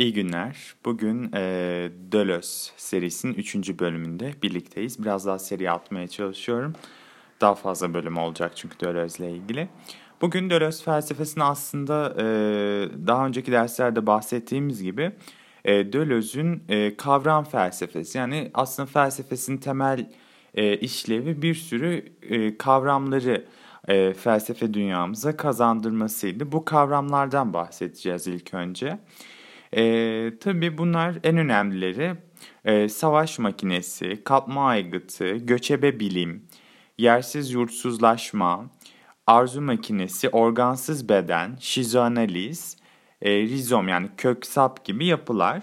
iyi günler. Bugün e, Dölös serisinin 3. bölümünde birlikteyiz. Biraz daha seri atmaya çalışıyorum. Daha fazla bölüm olacak çünkü Dölöz'le ilgili. Bugün Dölös felsefesini aslında e, daha önceki derslerde bahsettiğimiz gibi e, Döloz'un e, kavram felsefesi. Yani aslında felsefesinin temel e, işlevi bir sürü e, kavramları e, felsefe dünyamıza kazandırmasıydı. Bu kavramlardan bahsedeceğiz ilk önce. E, tabii bunlar en önemlileri e, savaş makinesi, kapma aygıtı, göçebe bilim, yersiz yurtsuzlaşma, arzu makinesi, organsız beden, şizoanaliz, e, rizom yani kök sap gibi yapılar.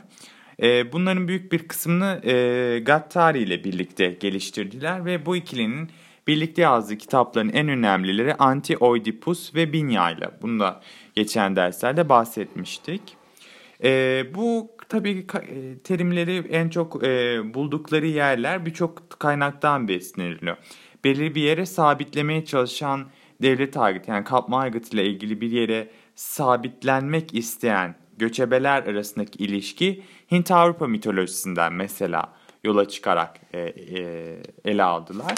E, bunların büyük bir kısmını e, Gattari ile birlikte geliştirdiler ve bu ikilinin birlikte yazdığı kitapların en önemlileri Anti-Oedipus ve Binya ile. Bunu da geçen derslerde bahsetmiştik. E, bu tabii e, terimleri en çok e, buldukları yerler birçok kaynaktan besleniliyor. Belirli bir yere sabitlemeye çalışan devlet aygıtı yani kapma aygıtı ile ilgili bir yere sabitlenmek isteyen göçebeler arasındaki ilişki Hint-Avrupa mitolojisinden mesela yola çıkarak e, e, ele aldılar.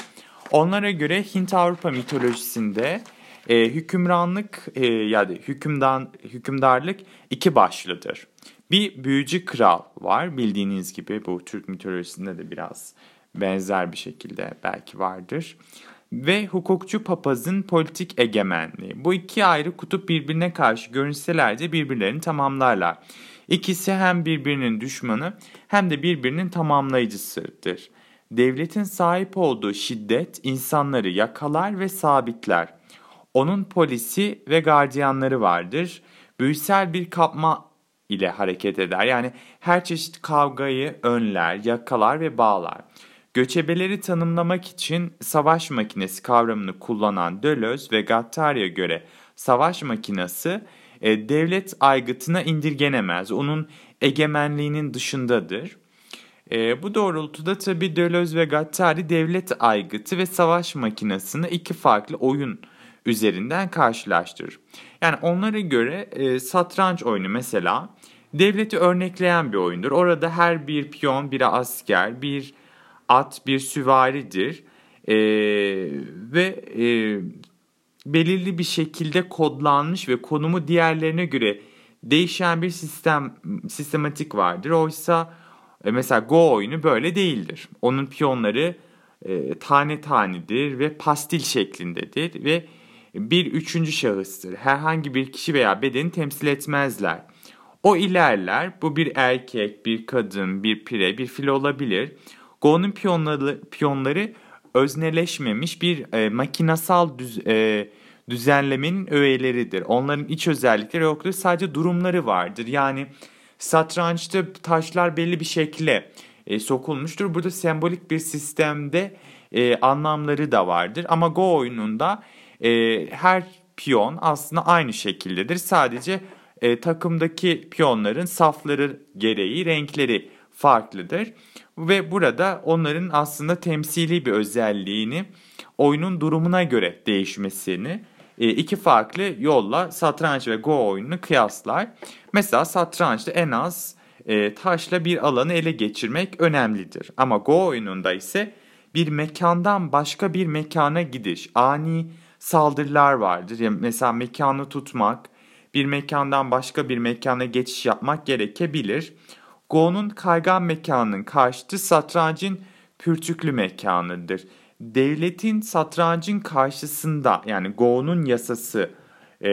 Onlara göre Hint-Avrupa mitolojisinde e, hükümranlık e, yani hükümdan hükümdarlık iki başlıdır. Bir büyücü kral var bildiğiniz gibi bu Türk mitolojisinde de biraz benzer bir şekilde belki vardır. Ve hukukçu papazın politik egemenliği. Bu iki ayrı kutup birbirine karşı görünseler de birbirlerini tamamlarlar. İkisi hem birbirinin düşmanı hem de birbirinin tamamlayıcısıdır. Devletin sahip olduğu şiddet insanları yakalar ve sabitler. Onun polisi ve gardiyanları vardır. Büyüsel bir kapma ile hareket eder. Yani her çeşit kavgayı önler, yakalar ve bağlar. Göçebeleri tanımlamak için savaş makinesi kavramını kullanan Deleuze ve Guattari'ye göre savaş makinesi e, devlet aygıtına indirgenemez. Onun egemenliğinin dışındadır. E, bu doğrultuda tabi Deleuze ve Guattari devlet aygıtı ve savaş makinesini iki farklı oyun üzerinden karşılaştırır. Yani onlara göre e, satranç oyunu mesela devleti örnekleyen bir oyundur. Orada her bir piyon bir asker, bir at bir süvaridir e, ve e, belirli bir şekilde kodlanmış ve konumu diğerlerine göre değişen bir sistem sistematik vardır. Oysa e, mesela Go oyunu böyle değildir. Onun piyonları e, tane tanedir ve pastil şeklindedir ve bir üçüncü şahıstır. Herhangi bir kişi veya bedeni temsil etmezler. O ilerler. Bu bir erkek, bir kadın, bir pire, bir fil olabilir. Go'nun piyonları, piyonları özneleşmemiş bir e, makinasal düz, e, düzenlemenin öğeleridir. Onların iç özellikleri yoktur. Sadece durumları vardır. Yani satrançta taşlar belli bir şekle e, sokulmuştur. Burada sembolik bir sistemde e, anlamları da vardır. Ama Go oyununda e, her piyon aslında aynı şekildedir. Sadece e, takımdaki piyonların safları gereği renkleri farklıdır. Ve burada onların aslında temsili bir özelliğini oyunun durumuna göre değişmesini e, iki farklı yolla satranç ve go oyununu kıyaslar. Mesela satrançta en az e, taşla bir alanı ele geçirmek önemlidir. Ama go oyununda ise bir mekandan başka bir mekana gidiş, ani saldırılar vardır. Yani mesela mekanı tutmak, bir mekandan başka bir mekana geçiş yapmak gerekebilir. Go'nun kaygan mekanının karşıtı satrancın pürtüklü mekanıdır. Devletin satrancın karşısında yani Go'nun yasası e,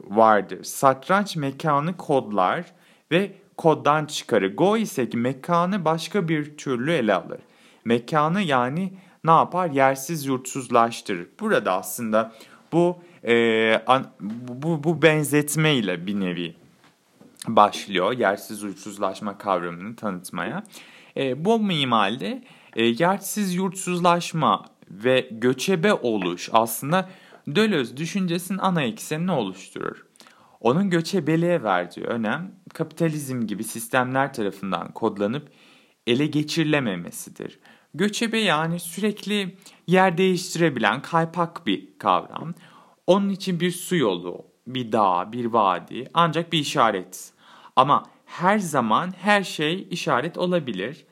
vardır. Satranç mekanı kodlar ve koddan çıkarır. Go ise ki mekanı başka bir türlü ele alır. Mekanı yani ne yapar? Yersiz yurtsuzlaştırır. Burada aslında bu e, an, bu, bu benzetme ile bir nevi başlıyor yersiz yurtsuzlaşma kavramını tanıtmaya. E, bu mimalde e, yersiz yurtsuzlaşma ve göçebe oluş aslında Deleuze düşüncesinin ana eksenini oluşturur. Onun göçebeliğe verdiği önem kapitalizm gibi sistemler tarafından kodlanıp ele geçirilememesidir. Göçebe yani sürekli yer değiştirebilen kaypak bir kavram. Onun için bir su yolu, bir dağ, bir vadi ancak bir işaret. Ama her zaman her şey işaret olabilir.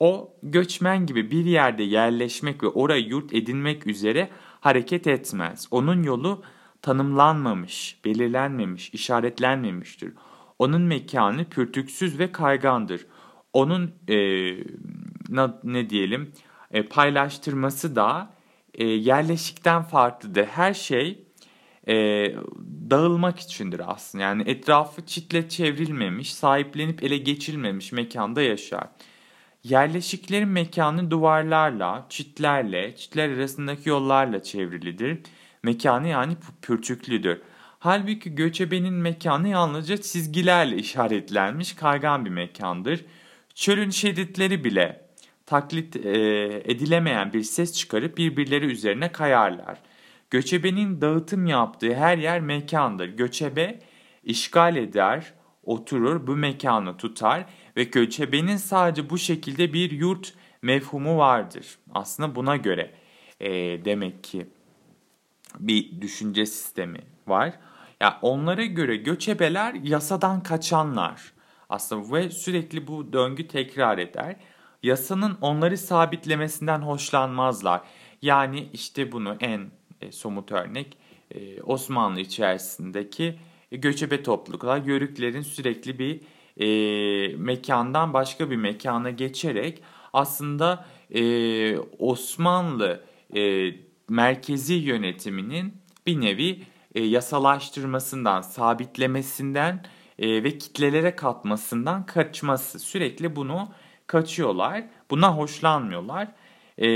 O göçmen gibi bir yerde yerleşmek ve orayı yurt edinmek üzere hareket etmez. Onun yolu tanımlanmamış, belirlenmemiş, işaretlenmemiştir. Onun mekanı pürtüksüz ve kaygandır. Onun e, ne, diyelim e, paylaştırması da e, yerleşikten farklıdır. Her şey e, dağılmak içindir aslında. Yani etrafı çitle çevrilmemiş, sahiplenip ele geçilmemiş mekanda yaşar. Yerleşiklerin mekanı duvarlarla, çitlerle, çitler arasındaki yollarla çevrilidir. Mekanı yani pürtüklüdür. Halbuki göçebenin mekanı yalnızca çizgilerle işaretlenmiş kaygan bir mekandır. Çölün şeritleri bile taklit e, edilemeyen bir ses çıkarıp birbirleri üzerine kayarlar. Göçebenin dağıtım yaptığı her yer mekandır. Göçebe işgal eder, oturur, bu mekanı tutar ve göçebenin sadece bu şekilde bir yurt mefhumu vardır. Aslında buna göre e, demek ki bir düşünce sistemi var. Ya onlara göre göçebeler yasadan kaçanlar aslında ve sürekli bu döngü tekrar eder. Yasanın onları sabitlemesinden hoşlanmazlar. Yani işte bunu en e, somut örnek e, Osmanlı içerisindeki göçebe topluluklar yörüklerin sürekli bir e, mekandan başka bir mekana geçerek aslında e, Osmanlı e, merkezi yönetiminin bir nevi e, yasalaştırmasından, sabitlemesinden e, ve kitlelere katmasından kaçması. Sürekli bunu kaçıyorlar. Buna hoşlanmıyorlar. E,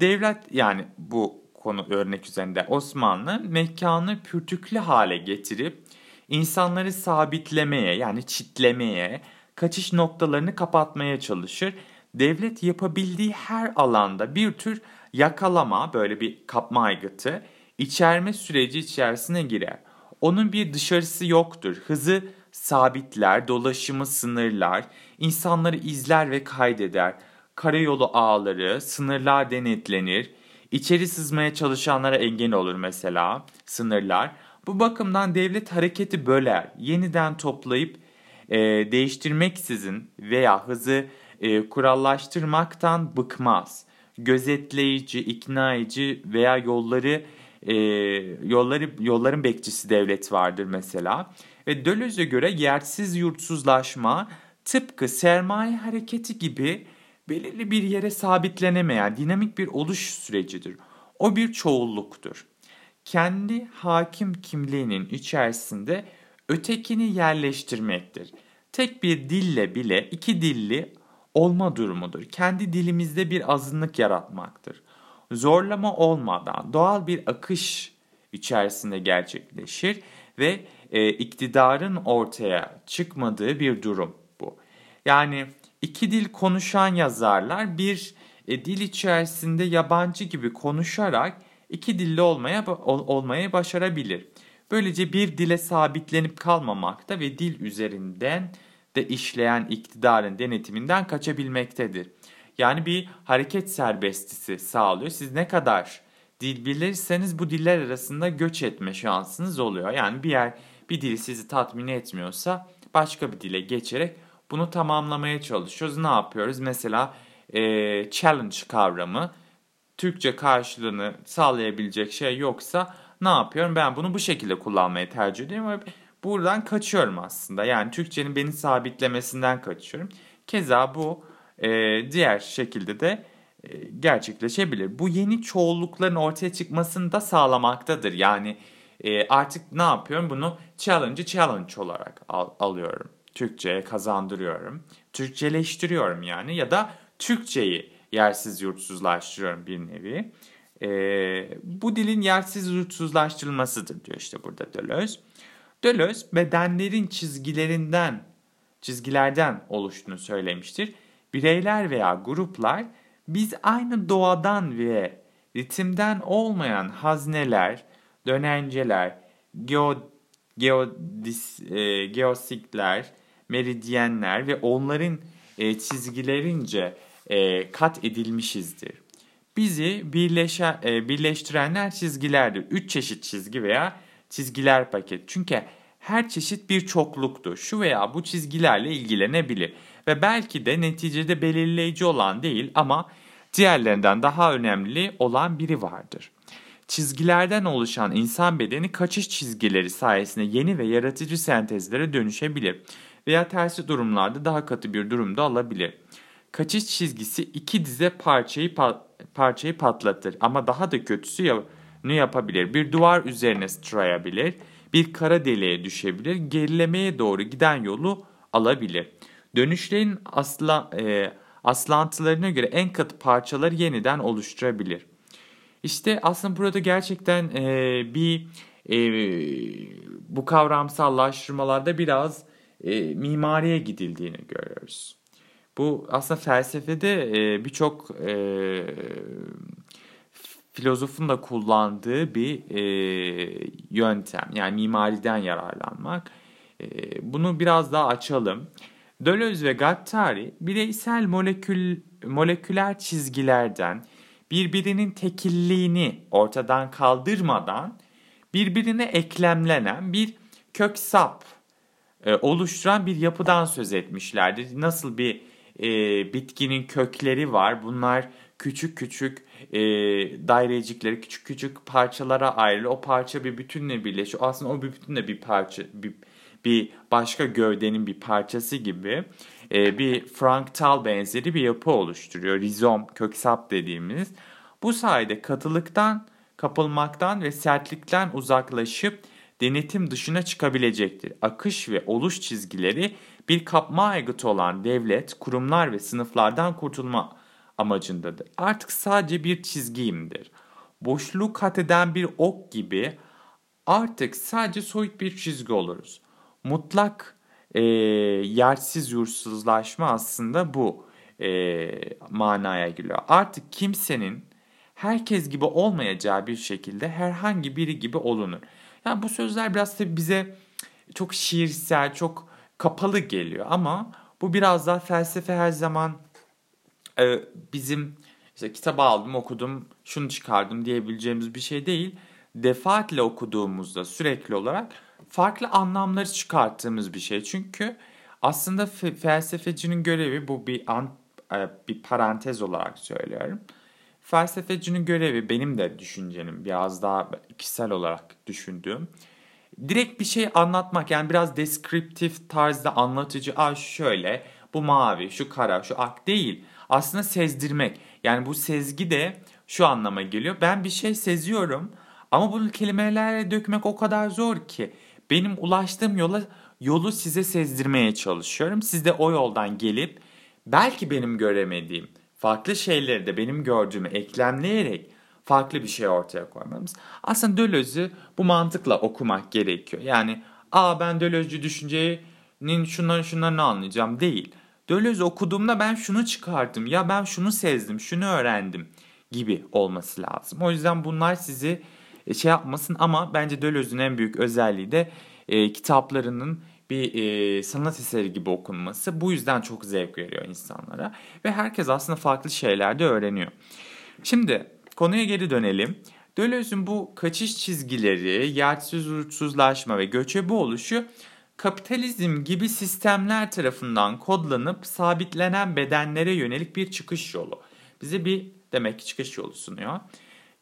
devlet yani bu konu örnek üzerinde Osmanlı mekanı pürtüklü hale getirip insanları sabitlemeye yani çitlemeye, kaçış noktalarını kapatmaya çalışır. Devlet yapabildiği her alanda bir tür yakalama, böyle bir kapma aygıtı, içerme süreci içerisine girer. Onun bir dışarısı yoktur. Hızı sabitler, dolaşımı sınırlar, insanları izler ve kaydeder. Karayolu ağları, sınırlar denetlenir. İçeri sızmaya çalışanlara engel olur mesela sınırlar. Bu bakımdan devlet hareketi böler, yeniden toplayıp e, değiştirmeksizin veya hızı e, kurallaştırmaktan bıkmaz. Gözetleyici, ikna edici veya yolları e, yolları yolların bekçisi devlet vardır mesela. Ve Döloz'e göre yersiz yurtsuzlaşma tıpkı sermaye hareketi gibi belirli bir yere sabitlenemeyen dinamik bir oluş sürecidir. O bir çoğulluktur. Kendi hakim kimliğinin içerisinde ötekini yerleştirmektir. Tek bir dille bile iki dilli olma durumudur. Kendi dilimizde bir azınlık yaratmaktır. Zorlama olmadan doğal bir akış içerisinde gerçekleşir ve e, iktidarın ortaya çıkmadığı bir durum bu. Yani iki dil konuşan yazarlar bir e, dil içerisinde yabancı gibi konuşarak iki dilli olmaya ol, olmayı başarabilir. Böylece bir dile sabitlenip kalmamakta ve dil üzerinden de işleyen iktidarın denetiminden kaçabilmektedir. Yani bir hareket serbestisi sağlıyor. Siz ne kadar dil bilirseniz bu diller arasında göç etme şansınız oluyor. Yani bir yer bir dil sizi tatmin etmiyorsa başka bir dile geçerek bunu tamamlamaya çalışıyoruz. Ne yapıyoruz? Mesela e, challenge kavramı Türkçe karşılığını sağlayabilecek şey yoksa ne yapıyorum? Ben bunu bu şekilde kullanmayı tercih ediyorum ve buradan kaçıyorum aslında. Yani Türkçenin beni sabitlemesinden kaçıyorum. Keza bu e, diğer şekilde de e, gerçekleşebilir. Bu yeni çoğullukların ortaya çıkmasını da sağlamaktadır. Yani e, artık ne yapıyorum? Bunu challenge'ı challenge olarak al, alıyorum. Türkçe'ye kazandırıyorum. Türkçeleştiriyorum yani ya da Türkçeyi yersiz yurtsuzlaştırıyorum bir nevi. E, bu dilin yersiz yurtsuzlaştırılmasıdır diyor işte burada Deleuze. Deleuze bedenlerin çizgilerinden, çizgilerden oluştuğunu söylemiştir. Bireyler veya gruplar biz aynı doğadan ve ritimden olmayan hazneler, dönenceler, geo, geodis, e, geosikler, meridyenler ve onların e, çizgilerince e, kat edilmişizdir. Bizi birleşe, e, birleştirenler çizgilerdir. Üç çeşit çizgi veya çizgiler paket. Çünkü her çeşit bir çokluktur. Şu veya bu çizgilerle ilgilenebilir ve belki de neticede belirleyici olan değil ama diğerlerinden daha önemli olan biri vardır. Çizgilerden oluşan insan bedeni kaçış çizgileri sayesinde yeni ve yaratıcı sentezlere dönüşebilir veya tersi durumlarda daha katı bir durumda alabilir. Kaçış çizgisi iki dize parçayı pa parçayı patlatır ama daha da kötüsü ya yapabilir. Bir duvar üzerine sıçrayabilir, bir kara deliğe düşebilir, gerilemeye doğru giden yolu alabilir. Dönüşlerin asla, e, aslantılarına göre en katı parçaları yeniden oluşturabilir. İşte aslında burada gerçekten e, bir e, bu kavramsallaştırmalarda biraz e, mimariye gidildiğini görüyoruz. Bu aslında felsefede e, birçok e, filozofun da kullandığı bir e, yöntem. Yani mimariden yararlanmak. E, bunu biraz daha açalım. Deleuze ve Guattari bireysel molekül, moleküler çizgilerden birbirinin tekilliğini ortadan kaldırmadan birbirine eklemlenen bir kök sap e, oluşturan bir yapıdan söz etmişlerdi. Nasıl bir e, bitkinin kökleri var. Bunlar küçük küçük e, dairecikleri küçük küçük parçalara ayrılıyor. O parça bir bütünle birleşiyor. Aslında o bir bütünle bir parça bir, bir başka gövdenin bir parçası gibi e, bir franktal benzeri bir yapı oluşturuyor. Rizom, köksap dediğimiz. Bu sayede katılıktan, kapılmaktan ve sertlikten uzaklaşıp denetim dışına çıkabilecektir. Akış ve oluş çizgileri bir kapma aygıtı olan devlet, kurumlar ve sınıflardan kurtulma amacındadır. Artık sadece bir çizgiyimdir. Boşluğu kat eden bir ok gibi artık sadece soyut bir çizgi oluruz. Mutlak e, yersiz yursuzlaşma aslında bu e, manaya geliyor. Artık kimsenin herkes gibi olmayacağı bir şekilde herhangi biri gibi olunur. Yani bu sözler biraz tabii bize çok şiirsel, çok kapalı geliyor ama bu biraz daha felsefe her zaman e, bizim işte kitabı aldım okudum şunu çıkardım diyebileceğimiz bir şey değil. Defaatle okuduğumuzda sürekli olarak farklı anlamları çıkarttığımız bir şey. Çünkü aslında felsefecinin görevi bu bir an, e, bir parantez olarak söylüyorum. Felsefecinin görevi benim de düşüncenim biraz daha kişisel olarak düşündüğüm. Direkt bir şey anlatmak yani biraz deskriptif tarzda anlatıcı. Aa şöyle bu mavi şu kara şu ak değil. Aslında sezdirmek yani bu sezgi de şu anlama geliyor. Ben bir şey seziyorum ama bunu kelimelerle dökmek o kadar zor ki. Benim ulaştığım yola yolu size sezdirmeye çalışıyorum. Siz de o yoldan gelip belki benim göremediğim farklı şeyleri de benim gördüğümü eklemleyerek farklı bir şey ortaya koymamız. Aslında Deleuze'ü bu mantıkla okumak gerekiyor. Yani aa ben Deleuze'cü düşüncenin şunları şunlarını anlayacağım değil. Deleuze okuduğumda ben şunu çıkardım ya ben şunu sezdim şunu öğrendim gibi olması lazım. O yüzden bunlar sizi şey yapmasın ama bence Deleuze'ün en büyük özelliği de e, kitaplarının bir e, sanat eseri gibi okunması. Bu yüzden çok zevk veriyor insanlara ve herkes aslında farklı şeyler de öğreniyor. Şimdi konuya geri dönelim. Deleuze'ün bu kaçış çizgileri, yersiz uçsuzlaşma ve göçebe oluşu kapitalizm gibi sistemler tarafından kodlanıp sabitlenen bedenlere yönelik bir çıkış yolu. Bize bir demek ki çıkış yolu sunuyor.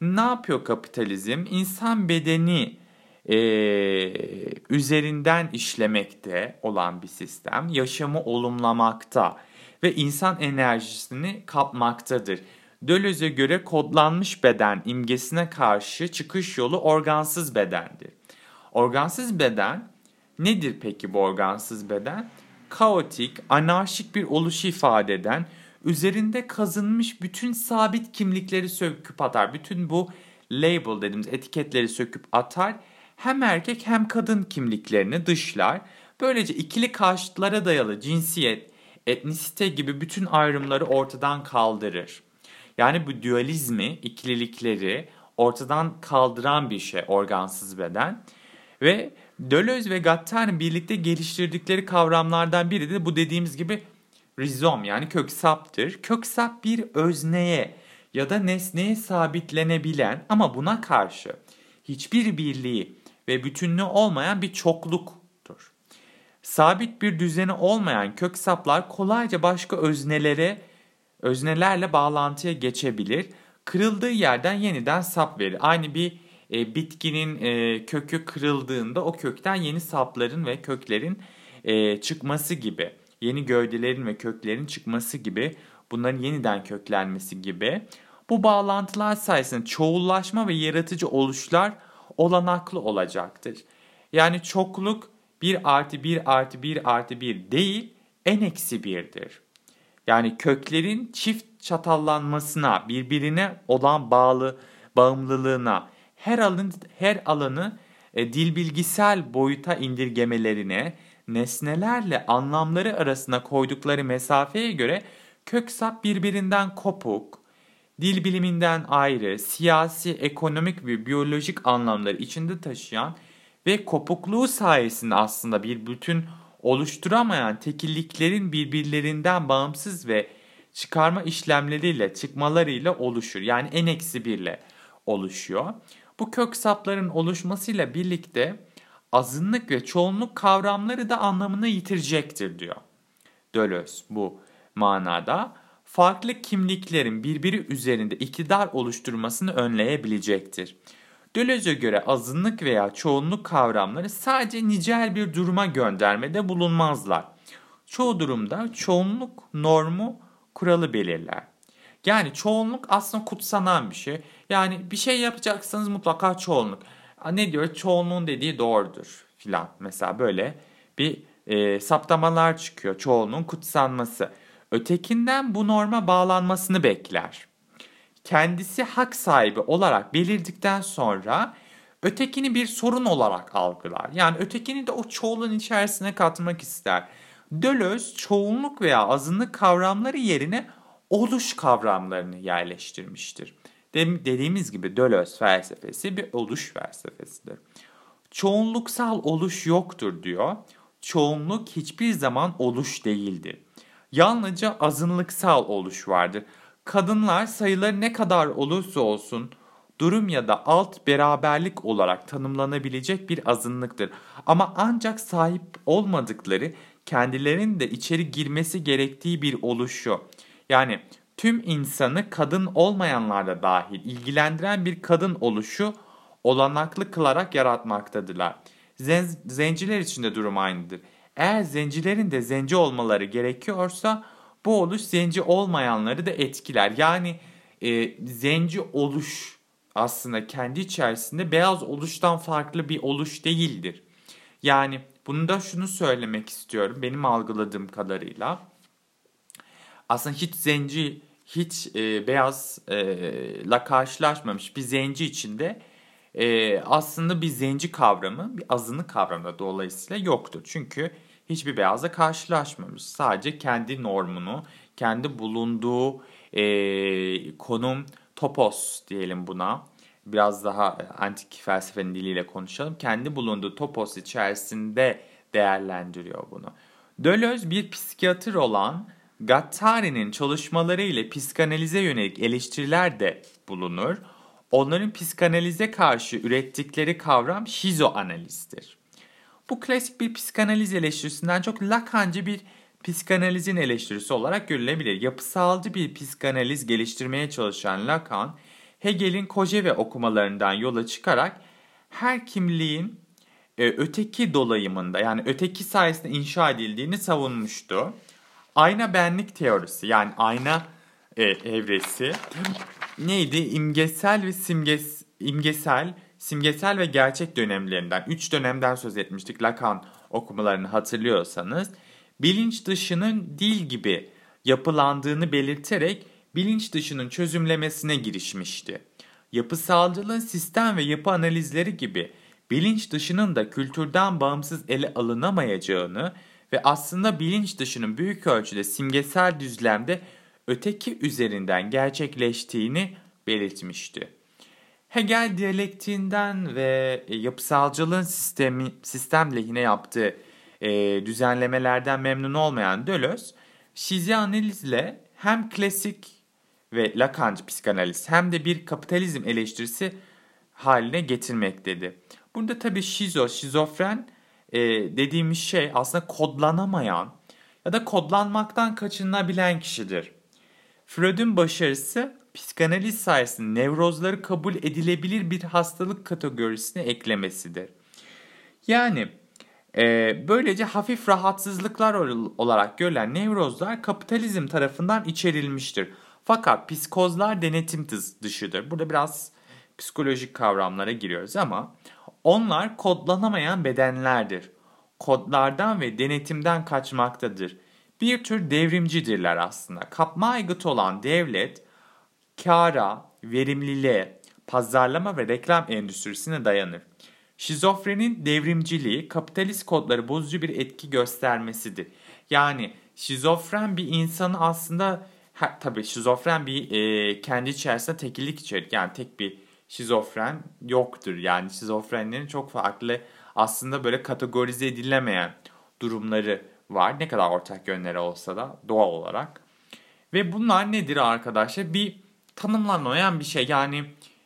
Ne yapıyor kapitalizm? İnsan bedeni e, üzerinden işlemekte olan bir sistem. Yaşamı olumlamakta ve insan enerjisini kapmaktadır. Deleuze'e göre kodlanmış beden imgesine karşı çıkış yolu organsız bedendir. Organsız beden nedir peki bu organsız beden? Kaotik, anarşik bir oluşu ifade eden, üzerinde kazınmış bütün sabit kimlikleri söküp atar. Bütün bu label dediğimiz etiketleri söküp atar. Hem erkek hem kadın kimliklerini dışlar. Böylece ikili karşıtlara dayalı cinsiyet, etnisite gibi bütün ayrımları ortadan kaldırır. Yani bu dualizmi, ikililikleri ortadan kaldıran bir şey organsız beden. Ve Deleuze ve Guattari birlikte geliştirdikleri kavramlardan biri de bu dediğimiz gibi rizom yani köksaptır. Köksap bir özneye ya da nesneye sabitlenebilen ama buna karşı hiçbir birliği ve bütünlüğü olmayan bir çokluk Sabit bir düzeni olmayan kök saplar kolayca başka öznelere öznelerle bağlantıya geçebilir. Kırıldığı yerden yeniden sap verir. Aynı bir e, bitkinin e, kökü kırıldığında o kökten yeni sapların ve köklerin e, çıkması gibi, yeni gövdelerin ve köklerin çıkması gibi, bunların yeniden köklenmesi gibi. Bu bağlantılar sayesinde çoğullaşma ve yaratıcı oluşlar olanaklı olacaktır. Yani çokluk 1 artı 1 artı 1 artı 1 değil, n eksi 1'dir. Yani köklerin çift çatallanmasına, birbirine olan bağlı bağımlılığına, her alanı her alanı e, dil bilgisel boyuta indirgemelerine, nesnelerle anlamları arasında koydukları mesafeye göre köksap birbirinden kopuk, dil biliminden ayrı, siyasi, ekonomik ve biyolojik anlamları içinde taşıyan ve kopukluğu sayesinde aslında bir bütün oluşturamayan tekilliklerin birbirlerinden bağımsız ve çıkarma işlemleriyle, çıkmalarıyla oluşur. Yani n eksi 1 ile oluşuyor. Bu kök sapların oluşmasıyla birlikte azınlık ve çoğunluk kavramları da anlamını yitirecektir diyor. Dölöz bu manada farklı kimliklerin birbiri üzerinde iktidar oluşturmasını önleyebilecektir. Döloz'e göre azınlık veya çoğunluk kavramları sadece nicel bir duruma göndermede bulunmazlar. Çoğu durumda çoğunluk normu kuralı belirler. Yani çoğunluk aslında kutsanan bir şey. Yani bir şey yapacaksanız mutlaka çoğunluk. Ne diyor? Çoğunluğun dediği doğrudur filan. Mesela böyle bir e, saptamalar çıkıyor. Çoğunluğun kutsanması. Ötekinden bu norma bağlanmasını bekler. Kendisi hak sahibi olarak belirdikten sonra ötekini bir sorun olarak algılar. Yani ötekini de o çoğulun içerisine katmak ister. Dölöz çoğunluk veya azınlık kavramları yerine oluş kavramlarını yerleştirmiştir. Dediğimiz gibi Dölöz felsefesi bir oluş felsefesidir. Çoğunluksal oluş yoktur diyor. Çoğunluk hiçbir zaman oluş değildir. Yalnızca azınlıksal oluş vardır. Kadınlar sayıları ne kadar olursa olsun durum ya da alt beraberlik olarak tanımlanabilecek bir azınlıktır. Ama ancak sahip olmadıkları kendilerinin de içeri girmesi gerektiği bir oluşu. Yani tüm insanı kadın olmayanlar da dahil ilgilendiren bir kadın oluşu olanaklı kılarak yaratmaktadırlar. Zen zenciler için de durum aynıdır. Eğer zencilerin de zenci olmaları gerekiyorsa bu oluş zenci olmayanları da etkiler. Yani e, zenci oluş aslında kendi içerisinde beyaz oluştan farklı bir oluş değildir. Yani bunu da şunu söylemek istiyorum benim algıladığım kadarıyla. Aslında hiç zenci, hiç e, beyazla e, karşılaşmamış bir zenci içinde e, aslında bir zenci kavramı, bir azını kavramı dolayısıyla yoktur. Çünkü hiçbir beyazla karşılaşmamış. Sadece kendi normunu, kendi bulunduğu e, konum, topos diyelim buna. Biraz daha antik felsefenin diliyle konuşalım. Kendi bulunduğu topos içerisinde değerlendiriyor bunu. Dölöz bir psikiyatr olan Gattari'nin çalışmaları ile psikanalize yönelik eleştiriler de bulunur. Onların psikanalize karşı ürettikleri kavram şizoanalizdir. Bu klasik bir psikanaliz eleştirisinden çok Lacancı bir psikanalizin eleştirisi olarak görülebilir. Yapısalcı bir psikanaliz geliştirmeye çalışan Lacan, Hegel'in Kojève okumalarından yola çıkarak her kimliğin e, öteki dolayımında yani öteki sayesinde inşa edildiğini savunmuştu. Ayna benlik teorisi yani ayna e, evresi neydi? İmgesel ve simges, imgesel, simgesel ve gerçek dönemlerinden, üç dönemden söz etmiştik Lacan okumalarını hatırlıyorsanız. Bilinç dışının dil gibi yapılandığını belirterek bilinç dışının çözümlemesine girişmişti. Yapısalcılığın sistem ve yapı analizleri gibi bilinç dışının da kültürden bağımsız ele alınamayacağını ve aslında bilinç dışının büyük ölçüde simgesel düzlemde öteki üzerinden gerçekleştiğini belirtmişti. Hegel diyalektiğinden ve yapısalcılığın sistemi, sistem lehine yaptığı e, düzenlemelerden memnun olmayan Deleuze, şizi analizle hem klasik ve Lacancı psikanaliz hem de bir kapitalizm eleştirisi haline getirmektedir. Burada tabi şizo, şizofren e, dediğimiz şey aslında kodlanamayan ya da kodlanmaktan kaçınılabilen kişidir. Freud'un başarısı psikanaliz sayesinde nevrozları kabul edilebilir bir hastalık kategorisine eklemesidir. Yani e, böylece hafif rahatsızlıklar olarak görülen nevrozlar kapitalizm tarafından içerilmiştir. Fakat psikozlar denetim dışıdır. Burada biraz psikolojik kavramlara giriyoruz ama onlar kodlanamayan bedenlerdir. Kodlardan ve denetimden kaçmaktadır. Bir tür devrimcidirler aslında. Kapma aygıt olan devlet, kara, verimliliğe, pazarlama ve reklam endüstrisine dayanır. Şizofrenin devrimciliği kapitalist kodları bozucu bir etki göstermesidir. Yani şizofren bir insanı aslında tabii şizofren bir e, kendi içerisinde tekillik içerir. Yani tek bir şizofren yoktur. Yani şizofrenlerin çok farklı aslında böyle kategorize edilemeyen durumları var. Ne kadar ortak yönleri olsa da doğal olarak. Ve bunlar nedir arkadaşlar? Bir tanımlanmayan bir şey. Yani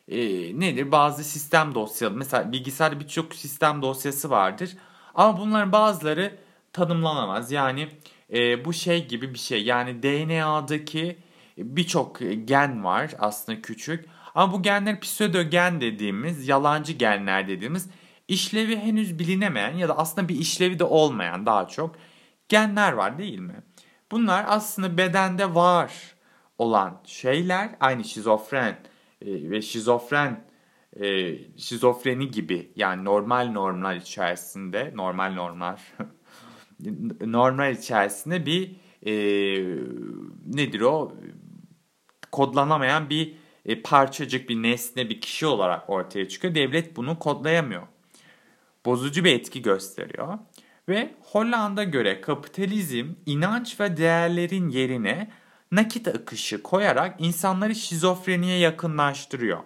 e, nedir? Bazı sistem dosyaları. Mesela bilgisayarda birçok sistem dosyası vardır. Ama bunların bazıları tanımlanamaz. Yani e, bu şey gibi bir şey. Yani DNA'daki birçok gen var aslında küçük. Ama bu genler pseudogen dediğimiz, yalancı genler dediğimiz işlevi henüz bilinemeyen ya da aslında bir işlevi de olmayan daha çok genler var değil mi? Bunlar aslında bedende var olan şeyler aynı şizofren e, ve şizofren e, şizofreni gibi yani normal normlar içerisinde normal normlar normal içerisinde bir e, nedir o kodlanamayan bir e, parçacık bir nesne bir kişi olarak ortaya çıkıyor. Devlet bunu kodlayamıyor. Bozucu bir etki gösteriyor. Ve Hollanda göre kapitalizm inanç ve değerlerin yerine nakit akışı koyarak insanları şizofreniye yakınlaştırıyor.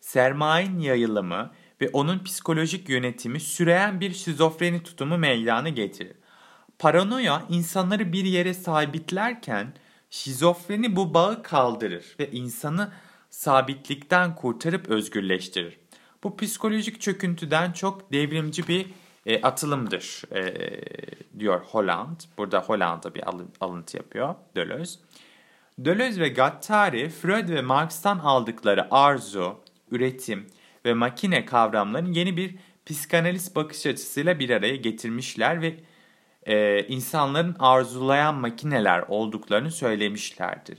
Sermayenin yayılımı ve onun psikolojik yönetimi süreyen bir şizofreni tutumu meydana getirir. Paranoya insanları bir yere sabitlerken şizofreni bu bağı kaldırır ve insanı sabitlikten kurtarıp özgürleştirir. Bu psikolojik çöküntüden çok devrimci bir e, atılımdır e, diyor Holland. Burada Holland'a bir alıntı yapıyor Deleuze. Deleuze ve Gattari, Freud ve Marx'tan aldıkları arzu, üretim ve makine kavramlarını yeni bir psikanalist bakış açısıyla bir araya getirmişler ve e, insanların arzulayan makineler olduklarını söylemişlerdir.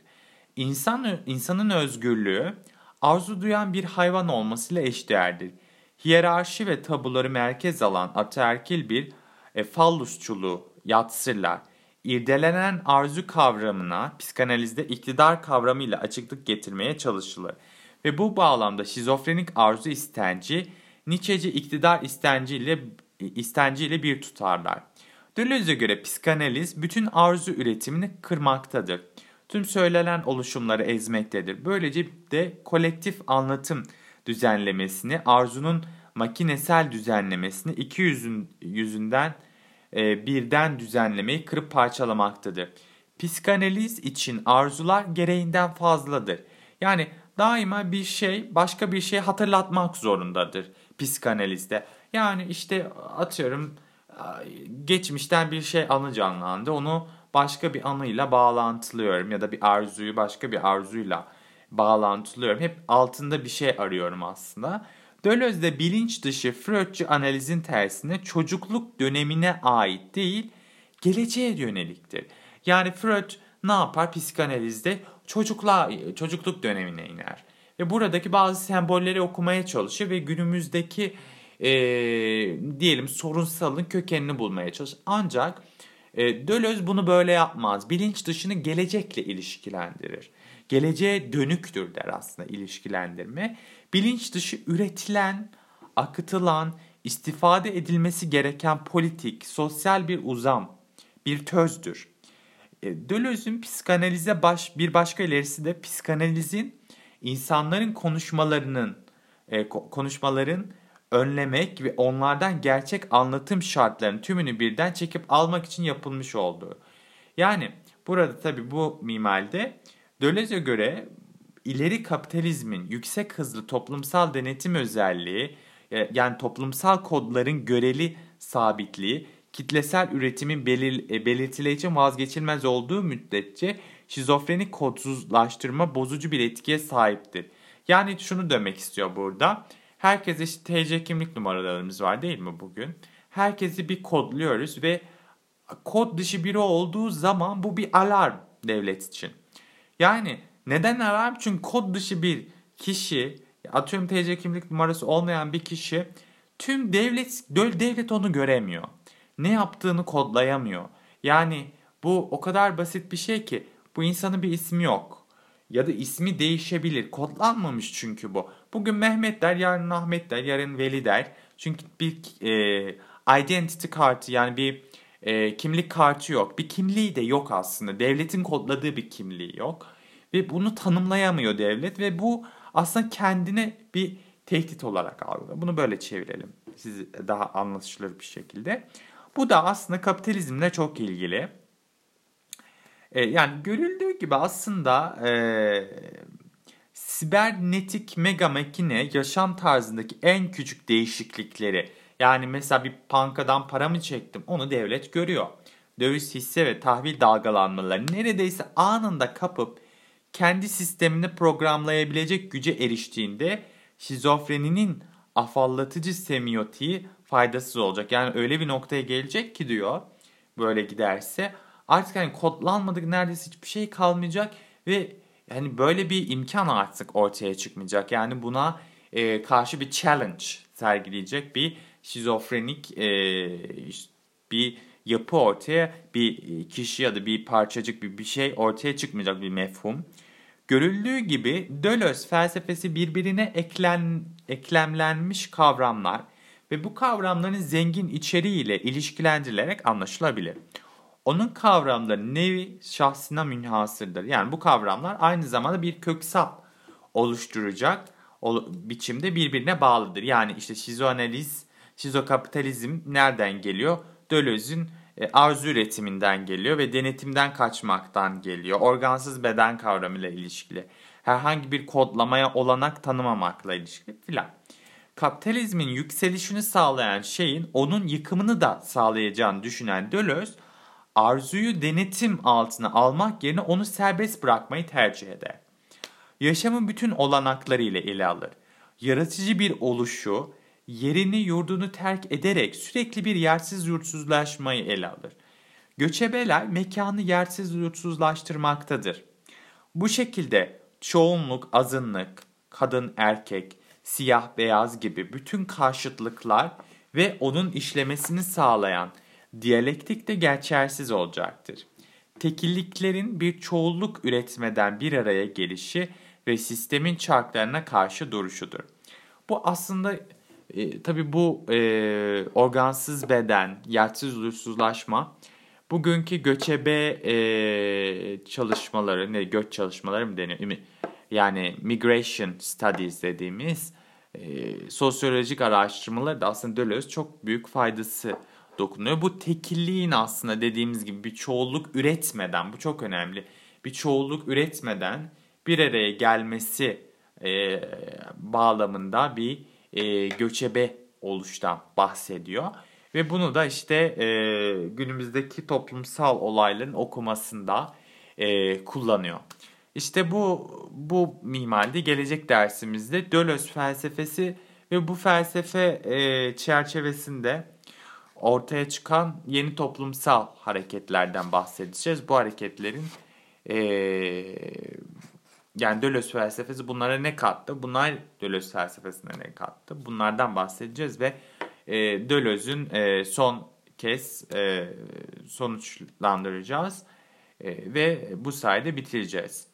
İnsan, insanın özgürlüğü arzu duyan bir hayvan olmasıyla eşdeğerdir. Hiyerarşi ve tabuları merkez alan ataerkil bir e, fallusçuluğu yatsırlar. İrdelenen arzu kavramına psikanalizde iktidar kavramıyla açıklık getirmeye çalışılır. Ve bu bağlamda şizofrenik arzu istenci, Nietzscheci iktidar istenciyle, istenciyle bir tutarlar. Deleuze'e göre psikanaliz bütün arzu üretimini kırmaktadır. Tüm söylenen oluşumları ezmektedir. Böylece de kolektif anlatım düzenlemesini, arzunun makinesel düzenlemesini iki yüzün, yüzünden e, birden düzenlemeyi kırıp parçalamaktadır. Psikanaliz için arzular gereğinden fazladır. Yani daima bir şey başka bir şey hatırlatmak zorundadır psikanalizde. Yani işte atıyorum geçmişten bir şey anı canlandı. Onu başka bir anıyla bağlantılıyorum ya da bir arzuyu başka bir arzuyla bağlantılıyorum. Hep altında bir şey arıyorum aslında. Deleuze'de bilinç dışı Freudcu analizin tersine çocukluk dönemine ait değil, geleceğe yöneliktir. Yani Freud ne yapar psikanalizde? Çocukla, çocukluk dönemine iner. Ve buradaki bazı sembolleri okumaya çalışır ve günümüzdeki e, diyelim sorunsalın kökenini bulmaya çalışır. Ancak e, Deleuze bunu böyle yapmaz. Bilinç dışını gelecekle ilişkilendirir. Geleceğe dönüktür der aslında ilişkilendirme. Bilinç dışı üretilen, akıtılan, istifade edilmesi gereken politik, sosyal bir uzam, bir tözdür. E, Deleuze'ün psikanalize baş, bir başka ilerisi de psikanalizin insanların konuşmalarının e, konuşmaların önlemek ve onlardan gerçek anlatım şartlarının tümünü birden çekip almak için yapılmış olduğu. Yani burada tabii bu mimalde Deleuze'e göre ileri kapitalizmin yüksek hızlı toplumsal denetim özelliği e, yani toplumsal kodların göreli sabitliği kitlesel üretimin belir, e, belirtileyici vazgeçilmez olduğu müddetçe şizofrenik kodsuzlaştırma bozucu bir etkiye sahiptir. Yani şunu demek istiyor burada. Herkese işte TC kimlik numaralarımız var değil mi bugün? Herkesi bir kodluyoruz ve kod dışı biri olduğu zaman bu bir alarm devlet için. Yani neden alarm? Çünkü kod dışı bir kişi, atıyorum TC kimlik numarası olmayan bir kişi tüm devlet devlet onu göremiyor. Ne yaptığını kodlayamıyor. Yani bu o kadar basit bir şey ki bu insanın bir ismi yok. Ya da ismi değişebilir. Kodlanmamış çünkü bu. Bugün Mehmet der, yarın Ahmet der, yarın Veli der. Çünkü bir e, identity kartı yani bir e, kimlik kartı yok. Bir kimliği de yok aslında. Devletin kodladığı bir kimliği yok. Ve bunu tanımlayamıyor devlet ve bu aslında kendine bir tehdit olarak algılıyor. Bunu böyle çevirelim. Siz daha anlaşılır bir şekilde. Bu da aslında kapitalizmle çok ilgili. E, yani görüldüğü gibi aslında e, sibernetik mega makine yaşam tarzındaki en küçük değişiklikleri yani mesela bir bankadan para mı çektim onu devlet görüyor. Döviz hisse ve tahvil dalgalanmaları neredeyse anında kapıp kendi sistemini programlayabilecek güce eriştiğinde şizofreninin afallatıcı semiotiği faydasız olacak. Yani öyle bir noktaya gelecek ki diyor böyle giderse artık hani kodlanmadık neredeyse hiçbir şey kalmayacak ve yani böyle bir imkan artık ortaya çıkmayacak. Yani buna e, karşı bir challenge sergileyecek bir şizofrenik e, bir yapı ortaya bir kişi ya da bir parçacık bir, bir şey ortaya çıkmayacak bir mefhum. Görüldüğü gibi Deleuze felsefesi birbirine eklen, eklemlenmiş kavramlar ve bu kavramların zengin içeriğiyle ilişkilendirilerek anlaşılabilir. Onun kavramları nevi şahsına münhasırdır. Yani bu kavramlar aynı zamanda bir köksap oluşturacak biçimde birbirine bağlıdır. Yani işte şizoanaliz, şizokapitalizm nereden geliyor? Deleuze'ün e, arzu üretiminden geliyor ve denetimden kaçmaktan geliyor. Organsız beden kavramıyla ilişkili. Herhangi bir kodlamaya olanak tanımamakla ilişkili filan. Kapitalizmin yükselişini sağlayan şeyin onun yıkımını da sağlayacağını düşünen Deleuze, arzuyu denetim altına almak yerine onu serbest bırakmayı tercih eder. Yaşamın bütün olanaklarıyla ele alır. Yaratıcı bir oluşu, yerini yurdunu terk ederek sürekli bir yersiz yurtsuzlaşmayı ele alır. Göçebeler mekanı yersiz yurtsuzlaştırmaktadır. Bu şekilde çoğunluk, azınlık, kadın, erkek, siyah, beyaz gibi bütün karşıtlıklar ve onun işlemesini sağlayan diyalektik de geçersiz olacaktır. Tekilliklerin bir çoğulluk üretmeden bir araya gelişi ve sistemin çarklarına karşı duruşudur. Bu aslında e, tabii bu e, organsız beden, yersiz huzursuzlaşma bugünkü göçebe e, çalışmaları, ne göç çalışmaları mı deniyor? Yani migration studies dediğimiz e, sosyolojik araştırmaları da aslında Deleuze çok büyük faydası dokunuyor. Bu tekilliğin aslında dediğimiz gibi bir çoğulluk üretmeden, bu çok önemli, bir çoğulluk üretmeden bir araya gelmesi e, bağlamında bir e, göçebe oluştan bahsediyor. Ve bunu da işte e, günümüzdeki toplumsal olayların okumasında e, kullanıyor. İşte bu bu mimaride gelecek dersimizde Deleuze felsefesi ve bu felsefe e, çerçevesinde ortaya çıkan yeni toplumsal hareketlerden bahsedeceğiz. Bu hareketlerin e, yani Deleuze felsefesi bunlara ne kattı? Bunlar Deleuze felsefesine ne kattı? Bunlardan bahsedeceğiz ve e, Deleuze'ün e, son kez e, sonuçlandıracağız e, ve bu sayede bitireceğiz.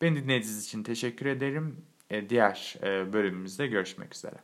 Beni dinlediğiniz için teşekkür ederim. E, diğer e, bölümümüzde görüşmek üzere.